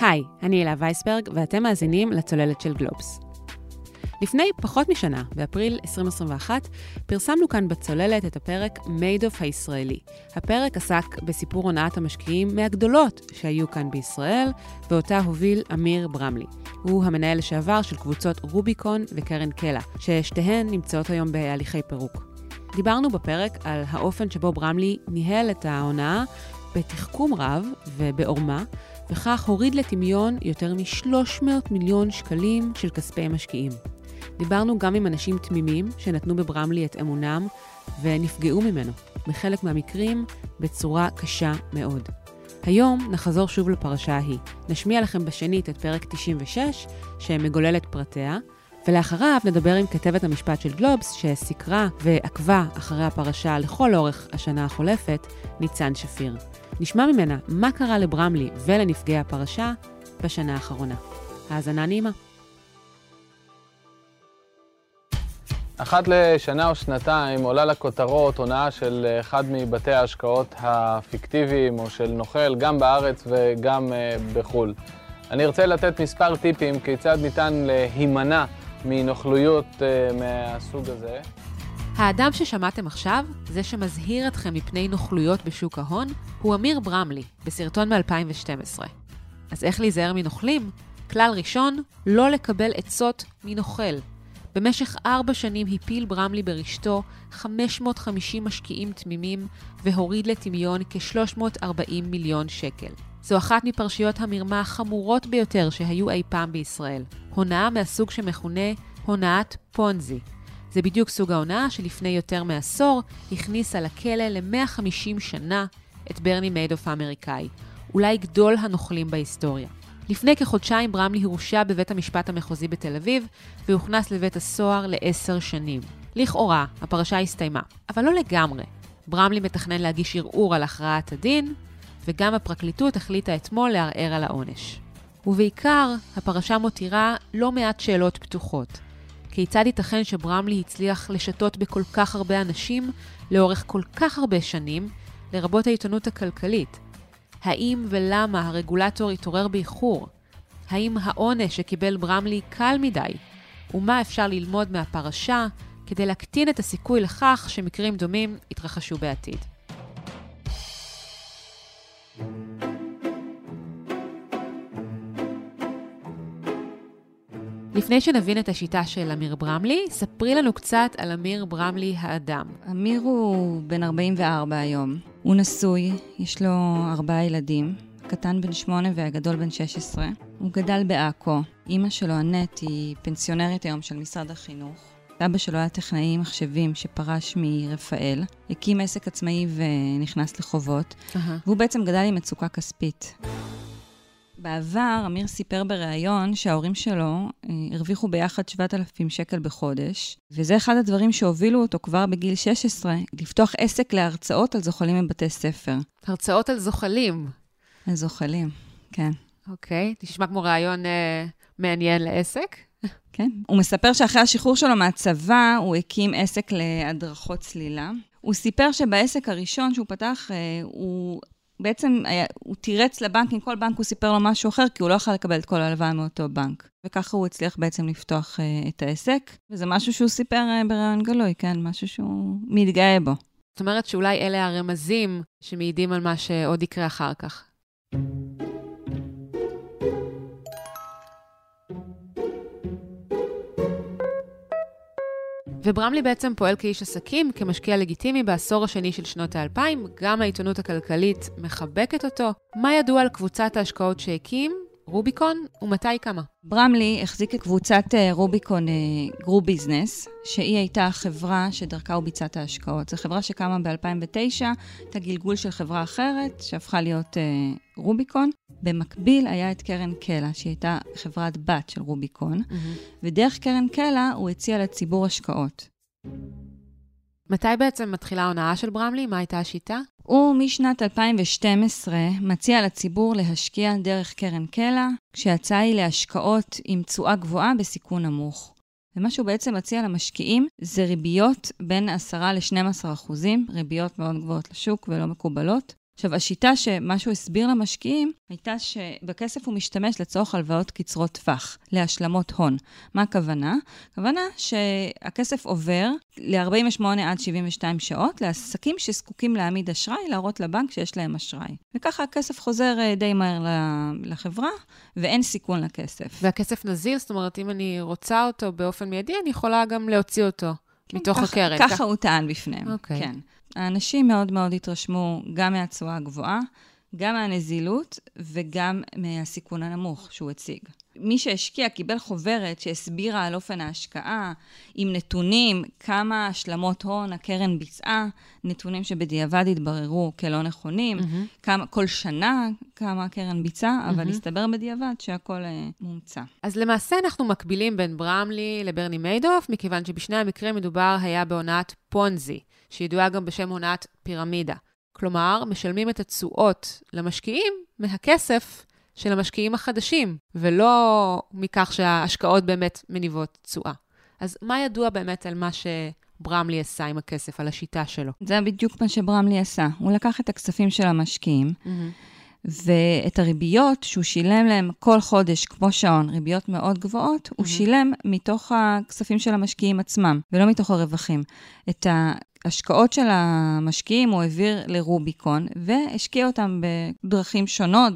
היי, אני אלה וייסברג, ואתם מאזינים לצוללת של גלובס. לפני פחות משנה, באפריל 2021, פרסמנו כאן בצוללת את הפרק of הישראלי. הפרק עסק בסיפור הונאת המשקיעים מהגדולות שהיו כאן בישראל, ואותה הוביל אמיר ברמלי. הוא המנהל לשעבר של קבוצות רוביקון וקרן קלע, ששתיהן נמצאות היום בהליכי פירוק. דיברנו בפרק על האופן שבו ברמלי ניהל את ההונאה בתחכום רב ובעורמה, וכך הוריד לטמיון יותר מ-300 מיליון שקלים של כספי משקיעים. דיברנו גם עם אנשים תמימים שנתנו בברמלי את אמונם ונפגעו ממנו, בחלק מהמקרים בצורה קשה מאוד. היום נחזור שוב לפרשה ההיא. נשמיע לכם בשנית את פרק 96, שמגולל את פרטיה, ולאחריו נדבר עם כתבת המשפט של גלובס, שסיקרה ועקבה אחרי הפרשה לכל אורך השנה החולפת, ניצן שפיר. נשמע ממנה מה קרה לברמלי ולנפגעי הפרשה בשנה האחרונה. האזנה נעימה. אחת לשנה או שנתיים עולה לכותרות הונאה של אחד מבתי ההשקעות הפיקטיביים או של נוכל, גם בארץ וגם אה, בחו"ל. אני ארצה לתת מספר טיפים כיצד ניתן להימנע מנוכלויות אה, מהסוג הזה. האדם ששמעתם עכשיו, זה שמזהיר אתכם מפני נוכלויות בשוק ההון, הוא אמיר ברמלי, בסרטון מ-2012. אז איך להיזהר מנוכלים? כלל ראשון, לא לקבל עצות מנוכל. במשך ארבע שנים הפיל ברמלי ברשתו 550 משקיעים תמימים והוריד לטמיון כ-340 מיליון שקל. זו אחת מפרשיות המרמה החמורות ביותר שהיו אי פעם בישראל. הונאה מהסוג שמכונה הונאת פונזי. זה בדיוק סוג ההונאה שלפני יותר מעשור הכניסה לכלא ל-150 שנה את ברני מיידוף האמריקאי, אולי גדול הנוכלים בהיסטוריה. לפני כחודשיים ברמלי הורשע בבית המשפט המחוזי בתל אביב, והוכנס לבית הסוהר לעשר שנים. לכאורה, הפרשה הסתיימה, אבל לא לגמרי. ברמלי מתכנן להגיש ערעור על הכרעת הדין, וגם הפרקליטות החליטה אתמול לערער על העונש. ובעיקר, הפרשה מותירה לא מעט שאלות פתוחות. כיצד ייתכן שברמלי הצליח לשתות בכל כך הרבה אנשים לאורך כל כך הרבה שנים, לרבות העיתונות הכלכלית? האם ולמה הרגולטור התעורר באיחור? האם העונש שקיבל ברמלי קל מדי? ומה אפשר ללמוד מהפרשה כדי להקטין את הסיכוי לכך שמקרים דומים יתרחשו בעתיד? לפני שנבין את השיטה של אמיר ברמלי, ספרי לנו קצת על אמיר ברמלי האדם. אמיר הוא בן 44 היום. הוא נשוי, יש לו ארבעה ילדים, קטן בן שמונה והגדול בן 16. הוא גדל בעכו. אימא שלו, הנט, היא פנסיונרית היום של משרד החינוך. אבא שלו היה טכנאי מחשבים שפרש מרפאל, הקים עסק עצמאי ונכנס לחובות, uh-huh. והוא בעצם גדל עם מצוקה כספית. בעבר, אמיר סיפר בריאיון שההורים שלו אה, הרוויחו ביחד 7,000 שקל בחודש, וזה אחד הדברים שהובילו אותו כבר בגיל 16, לפתוח עסק להרצאות על זוחלים מבתי ספר. הרצאות על זוחלים. על זוחלים, כן. אוקיי, נשמע כמו רעיון אה, מעניין לעסק. כן. הוא מספר שאחרי השחרור שלו מהצבא, הוא הקים עסק להדרכות צלילה. הוא סיפר שבעסק הראשון שהוא פתח, אה, הוא בעצם היה, הוא תירץ לבנקים, כל בנק הוא סיפר לו משהו אחר, כי הוא לא יכול לקבל את כל ההלוואה מאותו בנק. וככה הוא הצליח בעצם לפתוח uh, את העסק, וזה משהו שהוא סיפר uh, בראיון גלוי, כן? משהו שהוא מתגאה בו. זאת אומרת שאולי אלה הרמזים שמעידים על מה שעוד יקרה אחר כך. וברמלי בעצם פועל כאיש עסקים, כמשקיע לגיטימי בעשור השני של שנות האלפיים, גם העיתונות הכלכלית מחבקת אותו. מה ידוע על קבוצת ההשקעות שהקים? רוביקון, ומתי קמה? ברמלי החזיק את קבוצת אה, רוביקון גרו ביזנס, שהיא הייתה החברה שדרכה הוא ביצע את ההשקעות. זו חברה שקמה ב-2009, את הגלגול של חברה אחרת, שהפכה להיות uh, רוביקון. במקביל היה את קרן קלע, שהיא הייתה חברת בת של רוביקון, mm-hmm. ודרך קרן קלע הוא הציע לציבור השקעות. מתי בעצם מתחילה ההונאה של ברמלי? מה הייתה השיטה? הוא משנת 2012 מציע לציבור להשקיע דרך קרן קלע, כשההצעה היא להשקעות עם תשואה גבוהה בסיכון נמוך. ומה שהוא בעצם מציע למשקיעים זה ריביות בין 10 ל-12 אחוזים, ריביות מאוד גבוהות לשוק ולא מקובלות, עכשיו, השיטה שמה שהוא הסביר למשקיעים, הייתה שבכסף הוא משתמש לצורך הלוואות קצרות טווח, להשלמות הון. מה הכוונה? הכוונה שהכסף עובר ל-48 עד 72 שעות לעסקים שזקוקים להעמיד אשראי, להראות לבנק שיש להם אשראי. וככה הכסף חוזר אה, די מהר לחברה, ואין סיכון לכסף. והכסף נזיל, זאת אומרת, אם אני רוצה אותו באופן מיידי, אני יכולה גם להוציא אותו. כן, מתוך כך, הקרן. ככה כך... הוא טען בפניהם, okay. אוקיי. כן. האנשים מאוד מאוד התרשמו גם מהתשואה הגבוהה, גם מהנזילות וגם מהסיכון הנמוך שהוא הציג. מי שהשקיע קיבל חוברת שהסבירה על אופן ההשקעה, עם נתונים, כמה השלמות הון הקרן ביצעה, נתונים שבדיעבד התבררו כלא נכונים, mm-hmm. כמה, כל שנה כמה הקרן ביצעה, mm-hmm. אבל הסתבר בדיעבד שהכל uh, מומצא. אז למעשה אנחנו מקבילים בין ברמלי לברני מיידוף, מכיוון שבשני המקרים מדובר היה בהונאת פונזי. שידועה גם בשם הונאת פירמידה. כלומר, משלמים את התשואות למשקיעים מהכסף של המשקיעים החדשים, ולא מכך שההשקעות באמת מניבות תשואה. אז מה ידוע באמת על מה שברמלי עשה עם הכסף, על השיטה שלו? זה בדיוק מה שברמלי עשה. הוא לקח את הכספים של המשקיעים, mm-hmm. ואת הריביות שהוא שילם להם כל חודש, כמו שעון, ריביות מאוד גבוהות, mm-hmm. הוא שילם מתוך הכספים של המשקיעים עצמם, ולא מתוך הרווחים. את ההשקעות של המשקיעים הוא העביר לרוביקון, והשקיע אותם בדרכים שונות,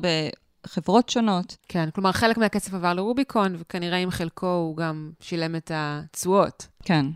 בחברות שונות. כן, כלומר, חלק מהכסף עבר לרוביקון, וכנראה עם חלקו הוא גם שילם את התשואות. כן.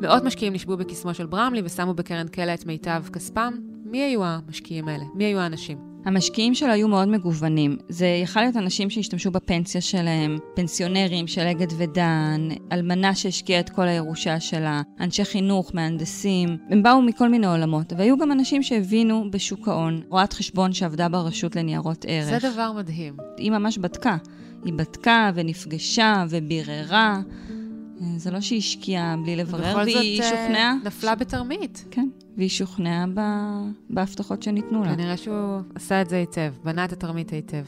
מאות משקיעים נשבו בקסמו של ברמלי ושמו בקרן קלע את מיטב כספם. מי היו המשקיעים האלה? מי היו האנשים? המשקיעים שלו היו מאוד מגוונים. זה יכול להיות אנשים שהשתמשו בפנסיה שלהם, פנסיונרים של אגד ודן, אלמנה שהשקיעה את כל הירושה שלה, אנשי חינוך, מהנדסים. הם באו מכל מיני עולמות, והיו גם אנשים שהבינו בשוק ההון, רואת חשבון שעבדה ברשות לניירות ערך. זה דבר מדהים. היא ממש בדקה. היא בדקה ונפגשה וביררה. זה לא שהיא השקיעה בלי לברר, והיא זאת, אה, שוכנעה. נפלה בתרמית. כן, והיא שוכנעה ב... בהבטחות שניתנו לה. כנראה שהוא עשה את זה היטב, בנה את התרמית היטב.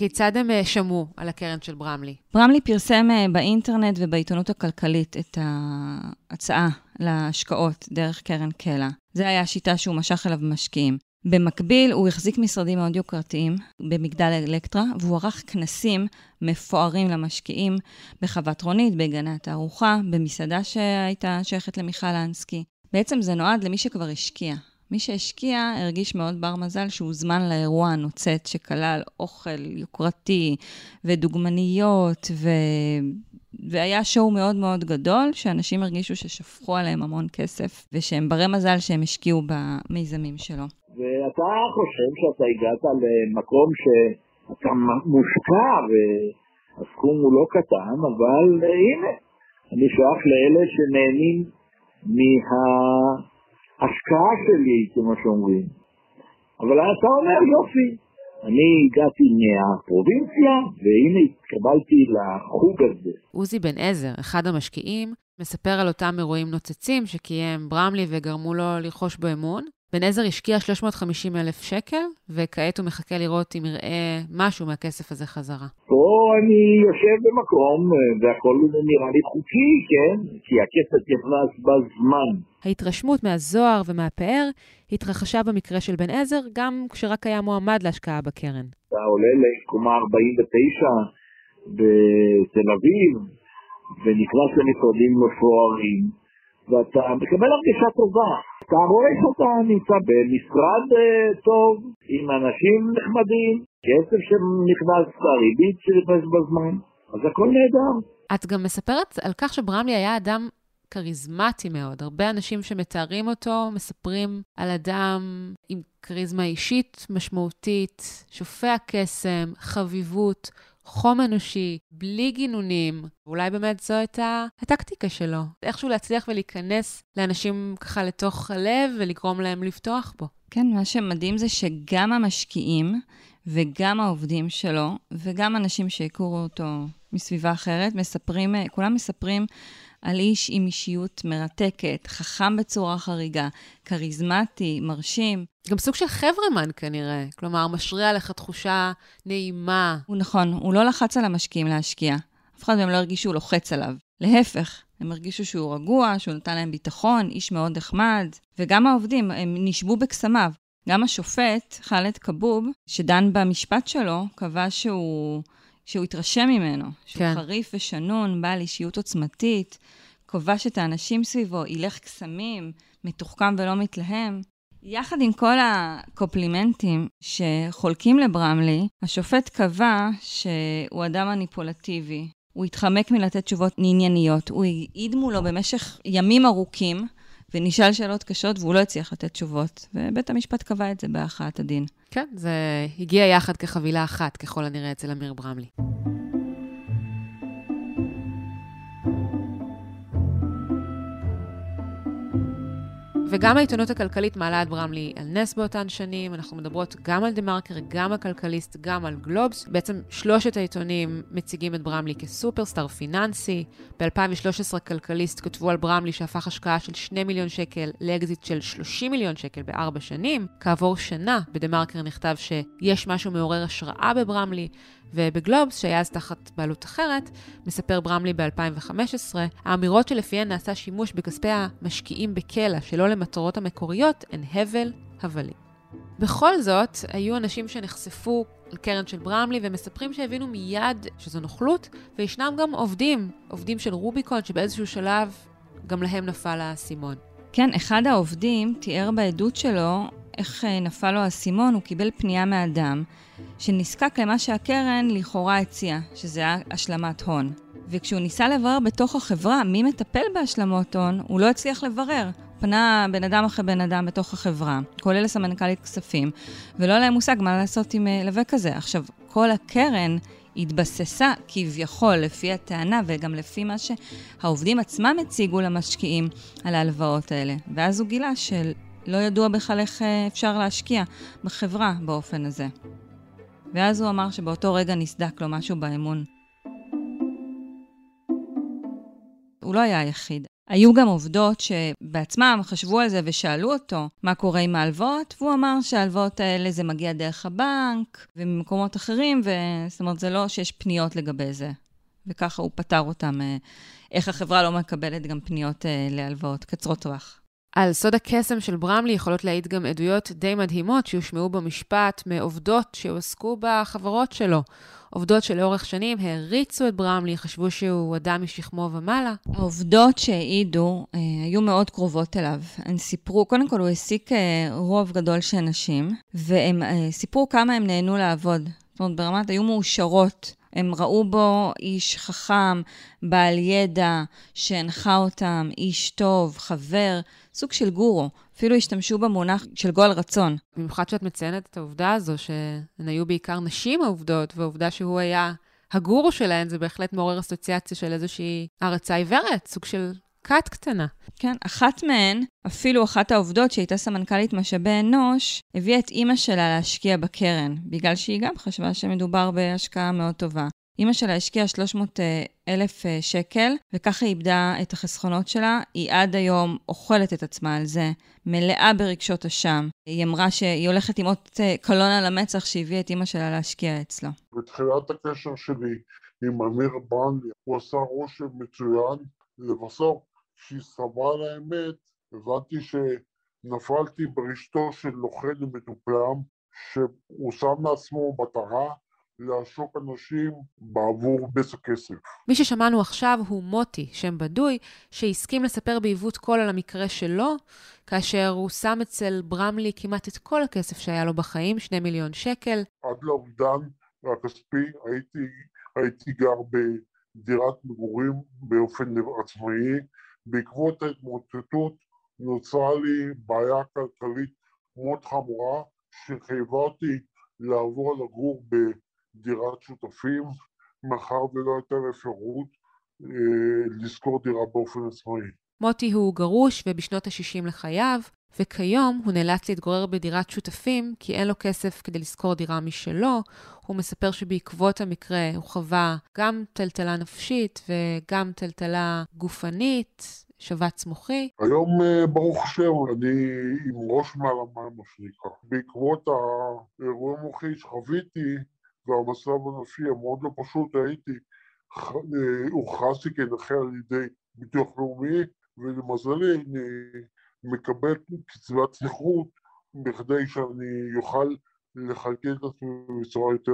כיצד הם אה, שמעו על הקרן של ברמלי? ברמלי פרסם אה, באינטרנט ובעיתונות הכלכלית את ההצעה להשקעות דרך קרן קלע. זו הייתה השיטה שהוא משך אליו משקיעים. במקביל, הוא החזיק משרדים מאוד יוקרתיים במגדל אלקטרה, והוא ערך כנסים מפוארים למשקיעים בחוות רונית, בגני התערוכה, במסעדה שהייתה שייכת למיכל אנסקי. בעצם זה נועד למי שכבר השקיע. מי שהשקיע הרגיש מאוד בר מזל שהוזמן לאירוע הנוצץ שכלל אוכל יוקרתי ודוגמניות ו... והיה שואו מאוד מאוד גדול, שאנשים הרגישו ששפכו עליהם המון כסף, ושהם ברי מזל שהם השקיעו במיזמים שלו. ואתה חושב שאתה הגעת למקום שאתה מושקע והסכום הוא לא קטן, אבל הנה, אני שייך לאלה שנהנים מההשקעה שלי, כמו שאומרים. אבל אתה אומר, יופי, אני הגעתי מהפרובינציה, והנה התקבלתי לחוג הזה. עוזי בן עזר, אחד המשקיעים, מספר על אותם אירועים נוצצים שקיים ברמלי וגרמו לו לרכוש בו אמון, בן עזר השקיע 350 אלף שקל, וכעת הוא מחכה לראות אם יראה משהו מהכסף הזה חזרה. פה אני יושב במקום, והכל נראה לי חוקי, כן? כי הכסף נכנס בזמן. ההתרשמות מהזוהר ומהפאר התרחשה במקרה של בן עזר, גם כשרק היה מועמד להשקעה בקרן. אתה עולה לקומה 49 בתל אביב, ונכנס למשרדים מפוארים. ואתה מקבל הרגשה טובה. אתה רואה שאתה נמצא במשרד uh, טוב, עם אנשים נחמדים, כסף שנכנס, הריבית שנכנס בזמן, אז הכל נהדר. את גם מספרת על כך שברמלי היה אדם כריזמטי מאוד. הרבה אנשים שמתארים אותו מספרים על אדם עם כריזמה אישית משמעותית, שופע קסם, חביבות. חום אנושי, בלי גינונים. אולי באמת זו הייתה הטקטיקה שלו. איכשהו להצליח ולהיכנס לאנשים ככה לתוך הלב ולגרום להם לפתוח בו. כן, מה שמדהים זה שגם המשקיעים וגם העובדים שלו, וגם אנשים שהכירו אותו מסביבה אחרת, מספרים, כולם מספרים על איש עם אישיות מרתקת, חכם בצורה חריגה, כריזמטי, מרשים. גם סוג של חברמן כנראה, כלומר, משרה עליך תחושה נעימה. הוא נכון, הוא לא לחץ על המשקיעים להשקיע. אף אחד מהם לא הרגיש שהוא לוחץ עליו. להפך, הם הרגישו שהוא רגוע, שהוא נתן להם ביטחון, איש מאוד נחמד, וגם העובדים, הם נשבו בקסמיו. גם השופט, חאלד כבוב, שדן במשפט שלו, קבע שהוא, שהוא התרשם ממנו, שהוא כן. חריף ושנון, בעל אישיות עוצמתית, כובש את האנשים סביבו, הילך קסמים, מתוחכם ולא מתלהם. יחד עם כל הקופלימנטים שחולקים לברמלי, השופט קבע שהוא אדם מניפולטיבי. הוא התחמק מלתת תשובות ענייניות. הוא העיד מולו במשך ימים ארוכים, ונשאל שאלות קשות, והוא לא הצליח לתת תשובות. ובית המשפט קבע את זה בהכרעת הדין. כן, זה הגיע יחד כחבילה אחת, ככל הנראה, אצל אמיר ברמלי. וגם העיתונות הכלכלית מעלה את ברמלי על נס באותן שנים. אנחנו מדברות גם על דה מרקר, גם על כלכליסט, גם על גלובס. בעצם שלושת העיתונים מציגים את ברמלי כסופרסטאר פיננסי. ב-2013 כלכליסט כתבו על ברמלי שהפך השקעה של 2 מיליון שקל לאקזיט של 30 מיליון שקל בארבע שנים. כעבור שנה בדה מרקר נכתב שיש משהו מעורר השראה בברמלי, ובגלובס, שהיה אז תחת בעלות אחרת, מספר ברמלי ב-2015, האמירות שלפיהן נעשה שימוש בכספי המשקיעים בקלע שלא למטרות המקוריות הן הבל הבלים. בכל זאת, היו אנשים שנחשפו לקרן של ברמלי ומספרים שהבינו מיד שזו נוכלות, וישנם גם עובדים, עובדים של רוביקון, שבאיזשהו שלב גם להם נפל האסימון. כן, אחד העובדים תיאר בעדות שלו איך אה, נפל לו האסימון, הוא קיבל פנייה מאדם שנזקק למה שהקרן לכאורה הציעה, שזה היה השלמת הון. וכשהוא ניסה לברר בתוך החברה מי מטפל בהשלמות הון, הוא לא הצליח לברר. פנה בן אדם אחרי בן אדם בתוך החברה, כולל לסמנכ"לית כספים, ולא היה להם מושג מה לעשות עם אה, לווה כזה. עכשיו, כל הקרן התבססה כביכול, לפי הטענה וגם לפי מה שהעובדים עצמם הציגו למשקיעים על ההלוואות האלה. ואז הוא גילה של... לא ידוע בכלל איך אה, אפשר להשקיע בחברה באופן הזה. ואז הוא אמר שבאותו רגע נסדק לו משהו באמון. הוא לא היה היחיד. היו גם עובדות שבעצמם חשבו על זה ושאלו אותו מה קורה עם ההלוואות, והוא אמר שההלוואות האלה זה מגיע דרך הבנק וממקומות אחרים, וזאת אומרת, זה לא שיש פניות לגבי זה. וככה הוא פתר אותם, אה, איך החברה לא מקבלת גם פניות אה, להלוואות קצרות טווח. על סוד הקסם של ברמלי יכולות להעיד גם עדויות די מדהימות שהושמעו במשפט מעובדות שהועסקו בחברות שלו. עובדות שלאורך שנים העריצו את ברמלי, חשבו שהוא אדם משכמו ומעלה. העובדות שהעידו אה, היו מאוד קרובות אליו. הן סיפרו, קודם כל הוא העסיק אה, רוב גדול של נשים, והם אה, סיפרו כמה הם נהנו לעבוד. זאת אומרת, ברמת היו מאושרות. הם ראו בו איש חכם, בעל ידע, שהנחה אותם, איש טוב, חבר. סוג של גורו. אפילו השתמשו במונח של גועל רצון. במיוחד שאת מציינת את העובדה הזו, שהן היו בעיקר נשים העובדות, והעובדה שהוא היה הגורו שלהן, זה בהחלט מעורר אסוציאציה של איזושהי הערצה עיוורת, סוג של כת קטנה. כן, אחת מהן, אפילו אחת העובדות שהייתה סמנכ"לית משאבי אנוש, הביאה את אימא שלה להשקיע בקרן, בגלל שהיא גם חשבה שמדובר בהשקעה מאוד טובה. אימא שלה השקיעה 300 אה, אלף אה, שקל, וככה היא איבדה את החסכונות שלה. היא עד היום אוכלת את עצמה על זה, מלאה ברגשות אשם. היא אמרה שהיא הולכת עם אות אה, קלון על המצח שהביאה את אימא שלה להשקיע אצלו. בתחילת הקשר שלי עם אמיר ברנלי, הוא עשה רושם מצוין. לבסוף, כשהסתברה על האמת, הבנתי שנפלתי ברשתו של נוכל ומטופלם, שהוא שם לעצמו מטרה לעשוק אנשים בעבור בצע כסף. מי ששמענו עכשיו הוא מוטי, שם בדוי, שהסכים לספר בעיוות קול על המקרה שלו, כאשר הוא שם אצל ברמלי כמעט את כל הכסף שהיה לו בחיים, שני מיליון שקל. עד לאובדן הכספי הייתי, הייתי גר בדירת מגורים באופן עצמאי. בעקבות ההתמוטטות נוצרה לי בעיה כלכלית מאוד חמורה שחייבה אותי לעבור לגור ב... דירת שותפים, מאחר ולא הייתה אפשרות אה, לשכור דירה באופן עצמאי. מוטי הוא גרוש ובשנות ה-60 לחייו, וכיום הוא נאלץ להתגורר בדירת שותפים כי אין לו כסף כדי לשכור דירה משלו. הוא מספר שבעקבות המקרה הוא חווה גם טלטלה נפשית וגם טלטלה גופנית, שבץ מוחי. היום, אה, ברוך השם, אני עם ראש מעל המים, מה שנקרא. בעקבות האירוע המוחי שחוויתי, והמצב הנפשי המאוד לא פשוט, הייתי הוכרזתי כנכה על ידי ביטוח לאומי, ולמזלי אני מקבל קצבת נכות בכדי שאני אוכל לכלכל את עצמי בצורה יותר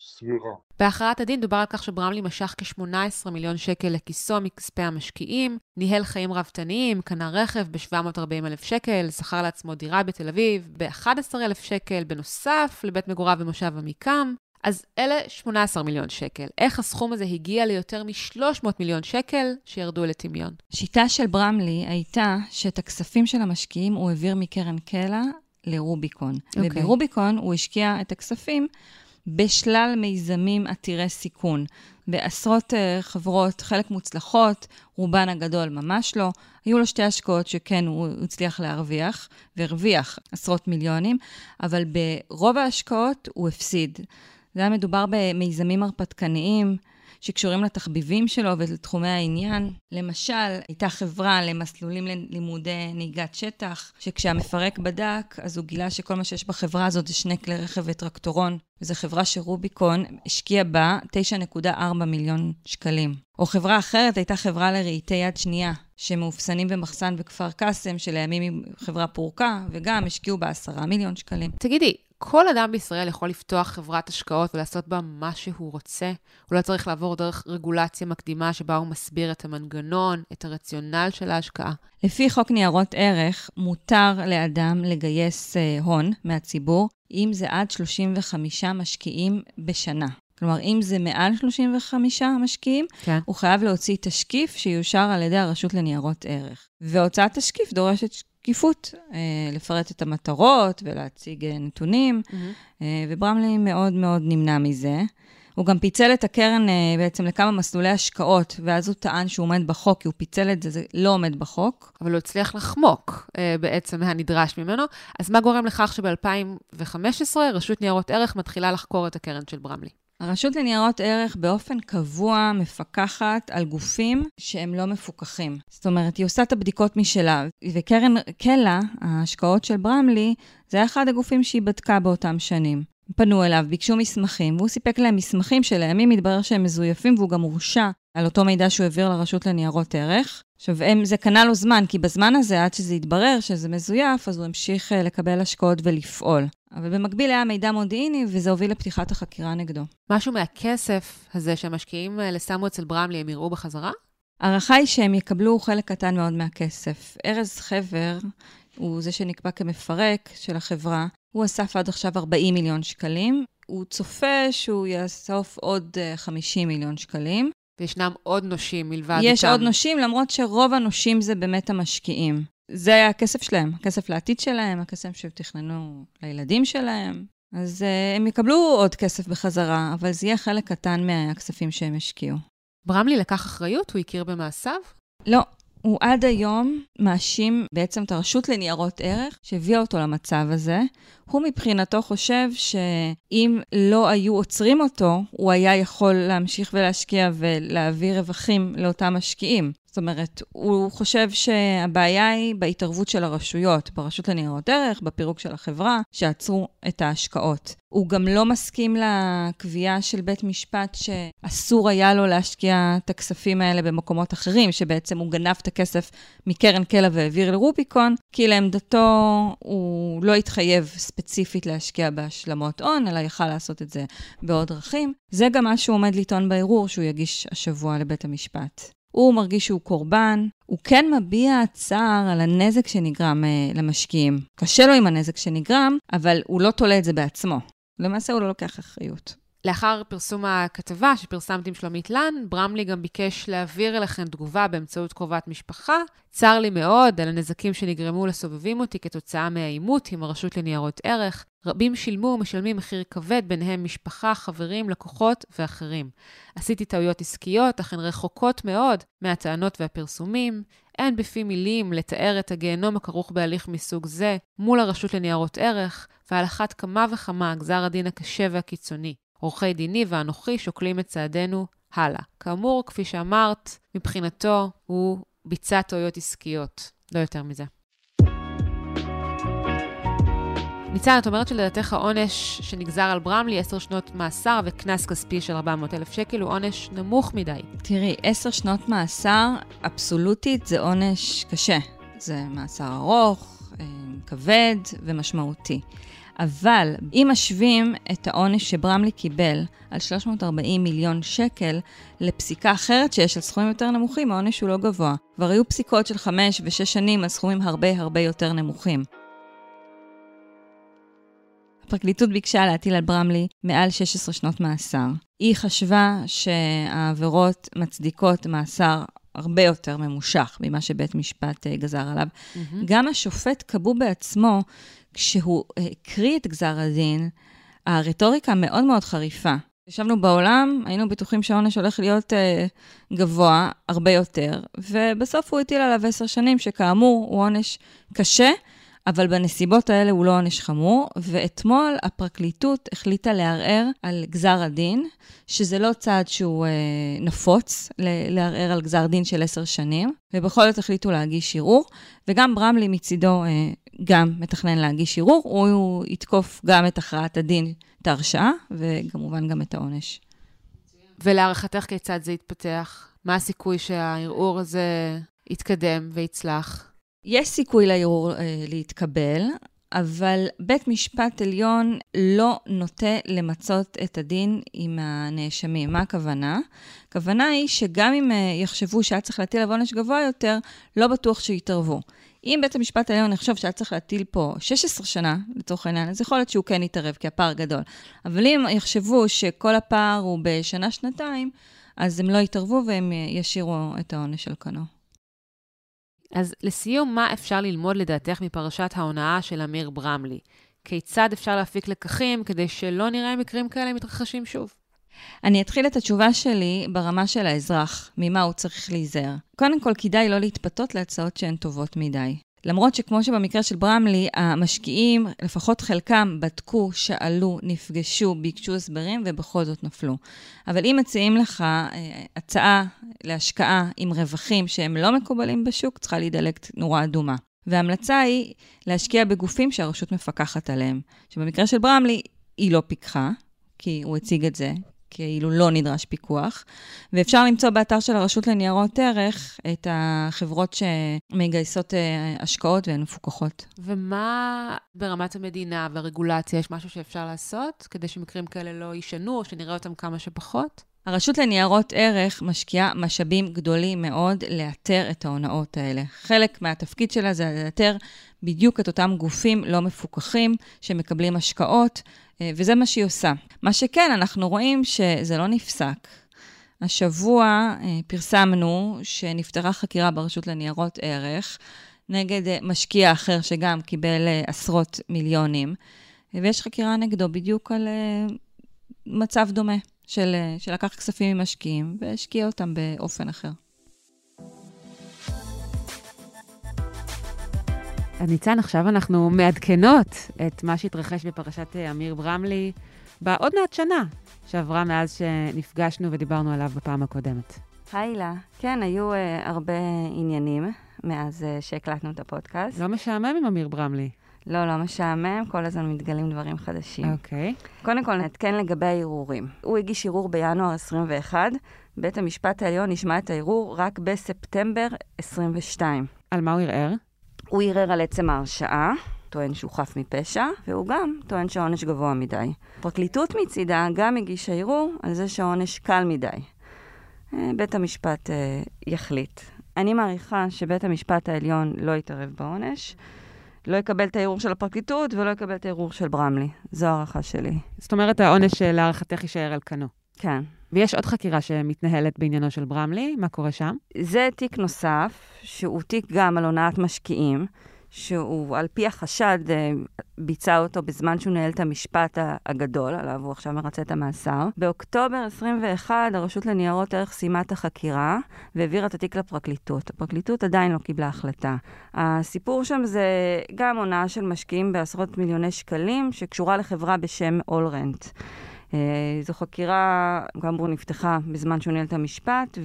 סבירה. בהכרעת הדין דובר על כך שברמלי משך כ-18 מיליון שקל לכיסו מכספי המשקיעים, ניהל חיים ראוותניים, קנה רכב ב-740 אלף שקל, שכר לעצמו דירה בתל אביב ב-11 אלף שקל, בנוסף לבית מגוריו במושב עמיקם. אז אלה 18 מיליון שקל. איך הסכום הזה הגיע ליותר מ-300 מיליון שקל שירדו לטמיון? השיטה של ברמלי הייתה שאת הכספים של המשקיעים הוא העביר מקרן קלע לרוביקון. Okay. אוקיי. וברוביקון הוא השקיע את הכספים בשלל מיזמים עתירי סיכון. בעשרות uh, חברות, חלק מוצלחות, רובן הגדול ממש לא. היו לו שתי השקעות שכן הוא הצליח להרוויח, והרוויח עשרות מיליונים, אבל ברוב ההשקעות הוא הפסיד. זה היה מדובר במיזמים הרפתקניים, שקשורים לתחביבים שלו ולתחומי העניין. למשל, הייתה חברה למסלולים ללימודי נהיגת שטח, שכשהמפרק בדק, אז הוא גילה שכל מה שיש בחברה הזאת זה שני כלי רכב וטרקטורון. וזו חברה שרוביקון השקיע בה 9.4 מיליון שקלים. או חברה אחרת הייתה חברה לרהיטי יד שנייה, שמאופסנים במחסן בכפר קאסם, שלימים היא חברה פורקה, וגם השקיעו בה 10 מיליון שקלים. תגידי, כל אדם בישראל יכול לפתוח חברת השקעות ולעשות בה מה שהוא רוצה. הוא לא צריך לעבור דרך רגולציה מקדימה שבה הוא מסביר את המנגנון, את הרציונל של ההשקעה. לפי חוק ניירות ערך, מותר לאדם לגייס אה, הון מהציבור, אם זה עד 35 משקיעים בשנה. כלומר, אם זה מעל 35 משקיעים, כן. הוא חייב להוציא תשקיף שיאושר על ידי הרשות לניירות ערך. והוצאת תשקיף דורשת שקיפות, אה, לפרט את המטרות ולהציג אה, נתונים, mm-hmm. אה, וברמלי מאוד מאוד נמנע מזה. הוא גם פיצל את הקרן בעצם לכמה מסלולי השקעות, ואז הוא טען שהוא עומד בחוק, כי הוא פיצל את זה, זה לא עומד בחוק. אבל הוא הצליח לחמוק בעצם מהנדרש ממנו. אז מה גורם לכך שב-2015 רשות ניירות ערך מתחילה לחקור את הקרן של ברמלי? הרשות לניירות ערך באופן קבוע מפקחת על גופים שהם לא מפוקחים. זאת אומרת, היא עושה את הבדיקות משלה, וקרן קלע, ההשקעות של ברמלי, זה אחד הגופים שהיא בדקה באותם שנים. פנו אליו, ביקשו מסמכים, והוא סיפק להם מסמכים שלימים התברר שהם מזויפים, והוא גם הורשע על אותו מידע שהוא העביר לרשות לניירות ערך. עכשיו, הם, זה קנה לו זמן, כי בזמן הזה, עד שזה התברר שזה מזויף, אז הוא המשיך אה, לקבל השקעות ולפעול. אבל במקביל היה מידע מודיעיני, וזה הוביל לפתיחת החקירה נגדו. משהו מהכסף הזה שהמשקיעים האלה שמו אצל ברמלי, הם יראו בחזרה? ההערכה היא שהם יקבלו חלק קטן מאוד מהכסף. ארז חבר הוא זה שנקבע כמפרק של החברה, הוא אסף עד עכשיו 40 מיליון שקלים. הוא צופה שהוא יאסוף עוד 50 אה, מיליון שקלים. וישנם עוד נושים מלבד יש איתם. עוד נושים, למרות שרוב הנושים זה באמת המשקיעים. זה היה הכסף שלהם, הכסף לעתיד שלהם, הכסף שהם תכננו לילדים שלהם. אז uh, הם יקבלו עוד כסף בחזרה, אבל זה יהיה חלק קטן מהכספים שהם השקיעו. ברמלי לקח אחריות? הוא הכיר במעשיו? לא, הוא עד היום מאשים בעצם את הרשות לניירות ערך שהביאה אותו למצב הזה. הוא מבחינתו חושב שאם לא היו עוצרים אותו, הוא היה יכול להמשיך ולהשקיע ולהביא רווחים לאותם משקיעים. זאת אומרת, הוא חושב שהבעיה היא בהתערבות של הרשויות, ברשות לניירות ערך, בפירוק של החברה, שעצרו את ההשקעות. הוא גם לא מסכים לקביעה של בית משפט שאסור היה לו להשקיע את הכספים האלה במקומות אחרים, שבעצם הוא גנב את הכסף מקרן קלע והעביר לרוביקון, כי לעמדתו הוא לא התחייב ספציפית להשקיע בהשלמות הון, אלא יכל לעשות את זה בעוד דרכים. זה גם מה שהוא עומד לטעון בערעור שהוא יגיש השבוע לבית המשפט. הוא מרגיש שהוא קורבן, הוא כן מביע צער על הנזק שנגרם uh, למשקיעים. קשה לו עם הנזק שנגרם, אבל הוא לא תולה את זה בעצמו. למעשה הוא לא לוקח אחריות. לאחר פרסום הכתבה שפרסמתי עם שלומית לן, ברמלי גם ביקש להעביר אליכם תגובה באמצעות קרובת משפחה. צר לי מאוד על הנזקים שנגרמו לסובבים אותי כתוצאה מהעימות עם הרשות לניירות ערך. רבים שילמו ומשלמים מחיר כבד, ביניהם משפחה, חברים, לקוחות ואחרים. עשיתי טעויות עסקיות, אך הן רחוקות מאוד מהטענות והפרסומים. אין בפי מילים לתאר את הגיהנום הכרוך בהליך מסוג זה מול הרשות לניירות ערך, ועל אחת כמה וכמה גזר הדין הקשה והקיצוני. עורכי דיני ואנוכי שוקלים את צעדינו הלאה. כאמור, כפי שאמרת, מבחינתו הוא ביצע טעויות עסקיות, לא יותר מזה. ניצן, את אומרת שלדעתך העונש שנגזר על ברמלי, עשר שנות מאסר וקנס כספי של 400 אלף שקל, הוא עונש נמוך מדי. תראי, עשר שנות מאסר, אבסולוטית, זה עונש קשה. זה מאסר ארוך, אה, כבד ומשמעותי. אבל אם משווים את העונש שברמלי קיבל על 340 מיליון שקל לפסיקה אחרת שיש על סכומים יותר נמוכים, העונש הוא לא גבוה. כבר היו פסיקות של 5 ו-6 שנים על סכומים הרבה הרבה יותר נמוכים. הפרקליטות ביקשה להטיל על ברמלי מעל 16 שנות מאסר. היא חשבה שהעבירות מצדיקות מאסר הרבה יותר ממושך ממה שבית משפט אה, גזר עליו. Mm-hmm. גם השופט קבו בעצמו, כשהוא הקריא את גזר הדין, הרטוריקה מאוד מאוד חריפה. ישבנו בעולם, היינו בטוחים שהעונש הולך להיות אה, גבוה הרבה יותר, ובסוף הוא הטיל עליו עשר שנים, שכאמור הוא עונש קשה, אבל בנסיבות האלה הוא לא עונש חמור, ואתמול הפרקליטות החליטה לערער על גזר הדין, שזה לא צעד שהוא אה, נפוץ, לערער על גזר דין של עשר שנים, ובכל זאת החליטו להגיש ערעור, וגם ברמלי מצידו אה, גם מתכנן להגיש ערעור, הוא יתקוף גם את הכרעת הדין, את ההרשעה, וכמובן גם את העונש. ולהערכתך כיצד זה יתפתח? מה הסיכוי שהערעור הזה יתקדם ויצלח? יש סיכוי לערעור אה, להתקבל, אבל בית משפט עליון לא נוטה למצות את הדין עם הנאשמים. מה הכוונה? הכוונה היא שגם אם אה, יחשבו שהיה צריך להטיל עליו עונש גבוה יותר, לא בטוח שיתערבו. אם בית המשפט העליון יחשוב שהיה צריך להטיל פה 16 שנה, לצורך העניין, אז יכול להיות שהוא כן יתערב, כי הפער גדול. אבל אם יחשבו שכל הפער הוא בשנה-שנתיים, אז הם לא יתערבו והם ישאירו את העונש על כנו. אז לסיום, מה אפשר ללמוד לדעתך מפרשת ההונאה של אמיר ברמלי? כיצד אפשר להפיק לקחים כדי שלא נראה מקרים כאלה מתרחשים שוב? אני אתחיל את התשובה שלי ברמה של האזרח, ממה הוא צריך להיזהר. קודם כל, כדאי לא להתפתות להצעות שהן טובות מדי. למרות שכמו שבמקרה של ברמלי, המשקיעים, לפחות חלקם, בדקו, שאלו, נפגשו, ביקשו הסברים ובכל זאת נפלו. אבל אם מציעים לך אה, הצעה להשקעה עם רווחים שהם לא מקובלים בשוק, צריכה להידלק נורה אדומה. וההמלצה היא להשקיע בגופים שהרשות מפקחת עליהם. שבמקרה של ברמלי, היא לא פיקחה, כי הוא הציג את זה, כאילו לא נדרש פיקוח. ואפשר למצוא באתר של הרשות לניירות ערך את החברות שמגייסות אה, השקעות והן מפוקחות. ומה ברמת המדינה והרגולציה, יש משהו שאפשר לעשות כדי שמקרים כאלה לא יישנו, או שנראה אותם כמה שפחות? הרשות לניירות ערך משקיעה משאבים גדולים מאוד לאתר את ההונאות האלה. חלק מהתפקיד שלה זה לאתר בדיוק את אותם גופים לא מפוקחים שמקבלים השקעות, אה, וזה מה שהיא עושה. מה שכן, אנחנו רואים שזה לא נפסק. השבוע אה, פרסמנו שנפתחה חקירה ברשות לניירות ערך נגד אה, משקיע אחר שגם קיבל עשרות מיליונים, ויש חקירה נגדו בדיוק על מצב דומה. של, שלקח כספים ממשקיעים והשקיע אותם באופן אחר. אז ניצן, עכשיו אנחנו מעדכנות את מה שהתרחש בפרשת אה, אמיר ברמלי בעוד מעט שנה שעברה מאז שנפגשנו ודיברנו עליו בפעם הקודמת. היי לה. כן, היו uh, הרבה עניינים מאז uh, שהקלטנו את הפודקאסט. לא משעמם עם אמיר ברמלי. לא, לא משעמם, כל הזמן מתגלים דברים חדשים. אוקיי. Okay. קודם כל, נעדכן לגבי הערעורים. הוא הגיש ערעור בינואר 21, בית המשפט העליון ישמע את הערעור רק בספטמבר 22. על מה הוא ערער? הוא ערער על עצם ההרשעה, טוען שהוא חף מפשע, והוא גם טוען שהעונש גבוה מדי. פרקליטות מצידה גם הגישה ערעור על זה שהעונש קל מדי. אה, בית המשפט אה, יחליט. אני מעריכה שבית המשפט העליון לא יתערב בעונש. לא יקבל את הערעור של הפרקליטות ולא יקבל את הערעור של ברמלי. זו הערכה שלי. זאת אומרת, העונש להערכתך יישאר על כנו. כן. ויש עוד חקירה שמתנהלת בעניינו של ברמלי, מה קורה שם? זה תיק נוסף, שהוא תיק גם על הונאת משקיעים, שהוא על פי החשד אה, ביצע אותו בזמן שהוא ניהל את המשפט הגדול, עליו הוא עכשיו מרצה את המאסר. באוקטובר 21 הרשות לניירות ערך סיימה את החקירה והעבירה את התיק לפרקליטות. הפרקליטות עדיין לא קיבלה החלטה. הסיפור שם זה גם הונאה של משקיעים בעשרות מיליוני שקלים שקשורה לחברה בשם אולרנט. אה, זו חקירה, כאמור, נפתחה בזמן שהוא ניהל את המשפט,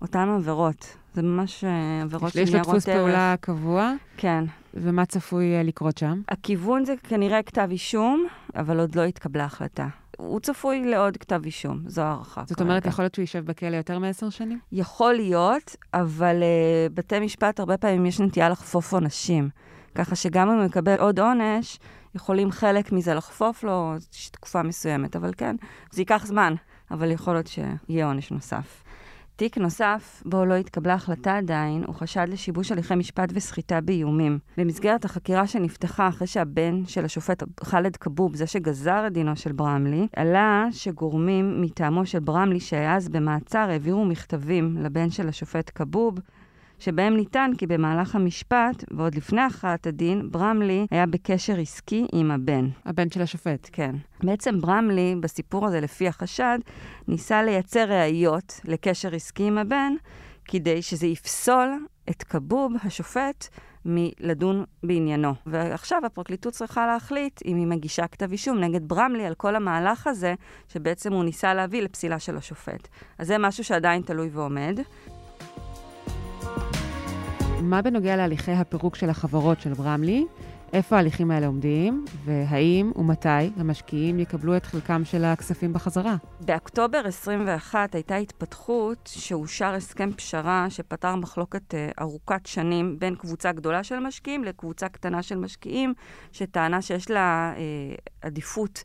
ואותן עבירות, זה ממש אה, עבירות של ניירות ערך. יש לו דפוס פעולה קבוע? כן. ומה צפוי לקרות שם? הכיוון זה כנראה כתב אישום, אבל עוד לא התקבלה החלטה. הוא צפוי לעוד כתב אישום, זו הערכה. זאת אומרת, יכול להיות שהוא יישב בכלא יותר מעשר שנים? יכול להיות, אבל uh, בתי משפט, הרבה פעמים יש נטייה לחפוף עונשים. ככה שגם אם הוא יקבל עוד עונש, יכולים חלק מזה לחפוף לו תקופה מסוימת. אבל כן, זה ייקח זמן, אבל יכול להיות שיהיה עונש נוסף. תיק נוסף, בו לא התקבלה החלטה עדיין, הוא חשד לשיבוש הליכי משפט וסחיטה באיומים. במסגרת החקירה שנפתחה אחרי שהבן של השופט ח'אלד כבוב, זה שגזר את דינו של ברמלי, עלה שגורמים מטעמו של ברמלי, שהיה אז במעצר, העבירו מכתבים לבן של השופט כבוב, שבהם ניתן כי במהלך המשפט, ועוד לפני הכרעת הדין, ברמלי היה בקשר עסקי עם הבן. הבן של השופט. כן. בעצם ברמלי, בסיפור הזה, לפי החשד, ניסה לייצר ראיות לקשר עסקי עם הבן, כדי שזה יפסול את כבוב, השופט, מלדון בעניינו. ועכשיו הפרקליטות צריכה להחליט אם היא מגישה כתב אישום נגד ברמלי על כל המהלך הזה, שבעצם הוא ניסה להביא לפסילה של השופט. אז זה משהו שעדיין תלוי ועומד. מה בנוגע להליכי הפירוק של החברות של ברמלי? איפה ההליכים האלה עומדים, והאם ומתי המשקיעים יקבלו את חלקם של הכספים בחזרה? באוקטובר 21 הייתה התפתחות שאושר הסכם פשרה שפתר מחלוקת uh, ארוכת שנים בין קבוצה גדולה של משקיעים לקבוצה קטנה של משקיעים, שטענה שיש לה uh, עדיפות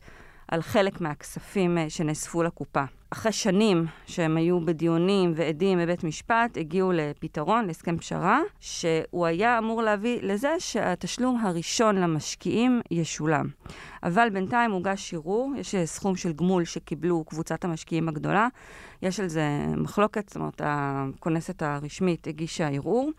על חלק מהכספים uh, שנאספו לקופה. אחרי שנים שהם היו בדיונים ועדים בבית משפט, הגיעו לפתרון, להסכם פשרה, שהוא היה אמור להביא לזה שהתשלום הראשון למשקיעים ישולם. אבל בינתיים הוגש ערעור, יש סכום של גמול שקיבלו קבוצת המשקיעים הגדולה, יש על זה מחלוקת, זאת אומרת, הכונסת הרשמית הגישה ערעור.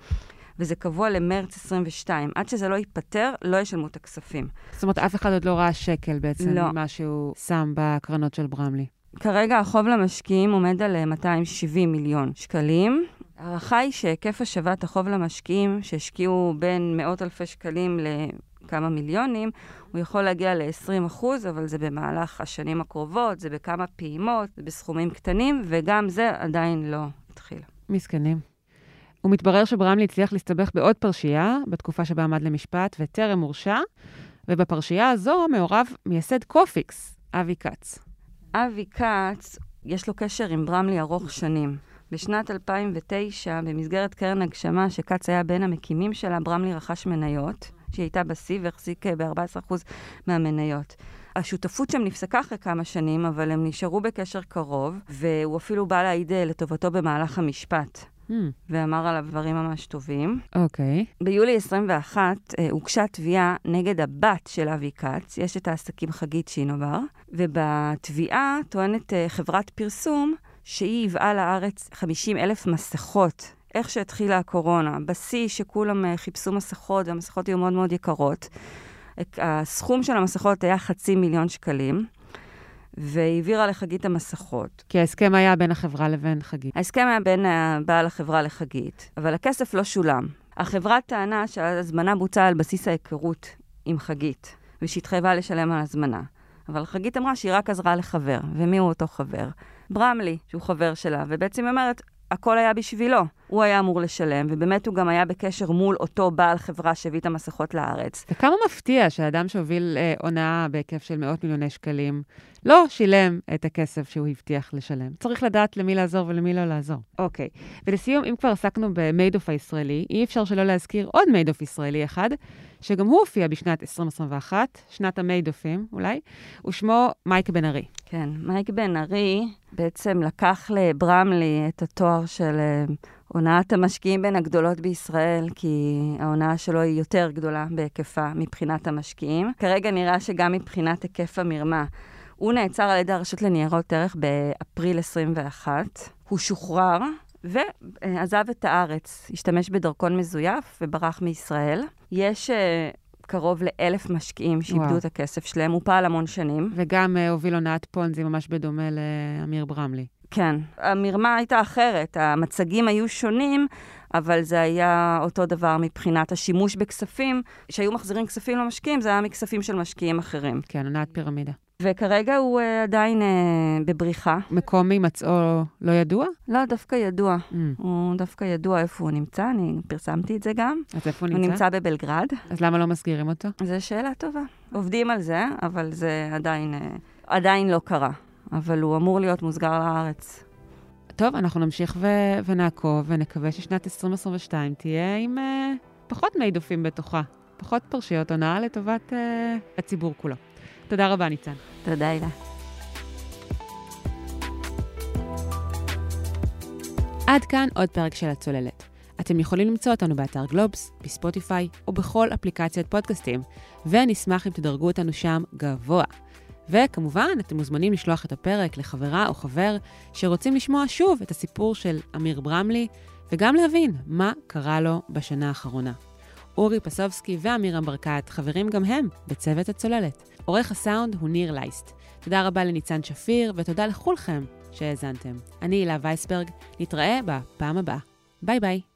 וזה קבוע למרץ 22. עד שזה לא ייפתר, לא ישלמו את הכספים. זאת אומרת, אף אחד עוד לא ראה שקל בעצם לא. ממה שהוא שם בקרנות של ברמלי. כרגע החוב למשקיעים עומד על 270 מיליון שקלים. ההערכה היא שהיקף השבת החוב למשקיעים, שהשקיעו בין מאות אלפי שקלים לכמה מיליונים, הוא יכול להגיע ל-20 אחוז, אבל זה במהלך השנים הקרובות, זה בכמה פעימות, זה בסכומים קטנים, וגם זה עדיין לא התחיל. מסכנים. ומתברר שברמלי הצליח להסתבך בעוד פרשייה, בתקופה שבה עמד למשפט, וטרם הורשע, ובפרשייה הזו מעורב מייסד קופיקס, אבי כץ. אבי כץ, יש לו קשר עם ברמלי ארוך שנים. בשנת 2009, במסגרת קרן הגשמה, שכץ היה בין המקימים שלה, ברמלי רכש מניות, שהיא הייתה בשיא והחזיק ב-14% מהמניות. השותפות שם נפסקה אחרי כמה שנים, אבל הם נשארו בקשר קרוב, והוא אפילו בא להעיד לטובתו במהלך המשפט. Hmm. ואמר עליו דברים ממש טובים. אוקיי. Okay. ביולי 21 אה, הוגשה תביעה נגד הבת של אבי כץ, יש את העסקים חגית שינובר, ובתביעה טוענת אה, חברת פרסום שהיא ייבאה לארץ 50 אלף מסכות. איך שהתחילה הקורונה, בשיא שכולם אה, חיפשו מסכות והמסכות היו מאוד מאוד יקרות. הסכום של המסכות היה חצי מיליון שקלים. והעבירה לחגית המסכות. כי ההסכם היה בין החברה לבין חגית. ההסכם היה בין בעל החברה לחגית, אבל הכסף לא שולם. החברה טענה שההזמנה בוצעה על בסיס ההיכרות עם חגית, ושהתחייבה לשלם על הזמנה. אבל חגית אמרה שהיא רק עזרה לחבר, ומי הוא אותו חבר? ברמלי, שהוא חבר שלה, ובעצם היא אומרת, הכל היה בשבילו. הוא היה אמור לשלם, ובאמת הוא גם היה בקשר מול אותו בעל חברה שהביא את המסכות לארץ. זה כמה מפתיע שאדם שהוביל אה, הונאה בהיקף של מאות מיליוני שקלים, לא שילם את הכסף שהוא הבטיח לשלם. צריך לדעת למי לעזור ולמי לא לעזור. אוקיי, ולסיום, אם כבר עסקנו במיידוף הישראלי, אי אפשר שלא להזכיר עוד מיידוף ישראלי אחד, שגם הוא הופיע בשנת 2021, שנת המיידופים אולי, ושמו מייק בן ארי. כן, מייק בן ארי בעצם לקח לברמלי את התואר של אה, הונאת המשקיעים בין הגדולות בישראל, כי ההונאה שלו היא יותר גדולה בהיקפה מבחינת המשקיעים. כרגע נראה שגם מבחינת היקף המרמה. הוא נעצר על ידי הרשות לניירות ערך באפריל 21. הוא שוחרר ועזב את הארץ, השתמש בדרכון מזויף וברח מישראל. יש uh, קרוב לאלף משקיעים שאיבדו את הכסף שלהם, הוא פעל המון שנים. וגם uh, הוביל הונאת פונזי ממש בדומה לאמיר ברמלי. כן. המרמה הייתה אחרת, המצגים היו שונים, אבל זה היה אותו דבר מבחינת השימוש בכספים. שהיו מחזירים כספים למשקיעים, זה היה מכספים של משקיעים אחרים. כן, הונאת פירמידה. וכרגע הוא uh, עדיין uh, בבריחה. מקום הימצאו לא ידוע? לא, דווקא ידוע. Mm. הוא דווקא ידוע איפה הוא נמצא, אני פרסמתי את זה גם. אז איפה הוא נמצא? הוא נמצא בבלגרד. אז למה לא מסגירים אותו? זו שאלה טובה. עובדים על זה, אבל זה עדיין, uh, עדיין לא קרה. אבל הוא אמור להיות מוסגר לארץ. טוב, אנחנו נמשיך ו- ונעקוב, ונקווה ששנת 2022 תהיה עם uh, פחות מידופים בתוכה, פחות פרשיות הונאה לטובת uh, הציבור כולו. תודה רבה, ניצן. תודה, הילה. עד כאן עוד פרק של הצוללת. אתם יכולים למצוא אותנו באתר גלובס, בספוטיפיי או בכל אפליקציית פודקאסטים, ואני אשמח אם תדרגו אותנו שם גבוה. וכמובן, אתם מוזמנים לשלוח את הפרק לחברה או חבר שרוצים לשמוע שוב את הסיפור של אמיר ברמלי, וגם להבין מה קרה לו בשנה האחרונה. אורי פסובסקי ואמירם ברקת חברים גם הם בצוות הצוללת. עורך הסאונד הוא ניר לייסט. תודה רבה לניצן שפיר, ותודה לכולכם שהאזנתם. אני הילה וייסברג, נתראה בפעם הבאה. ביי ביי.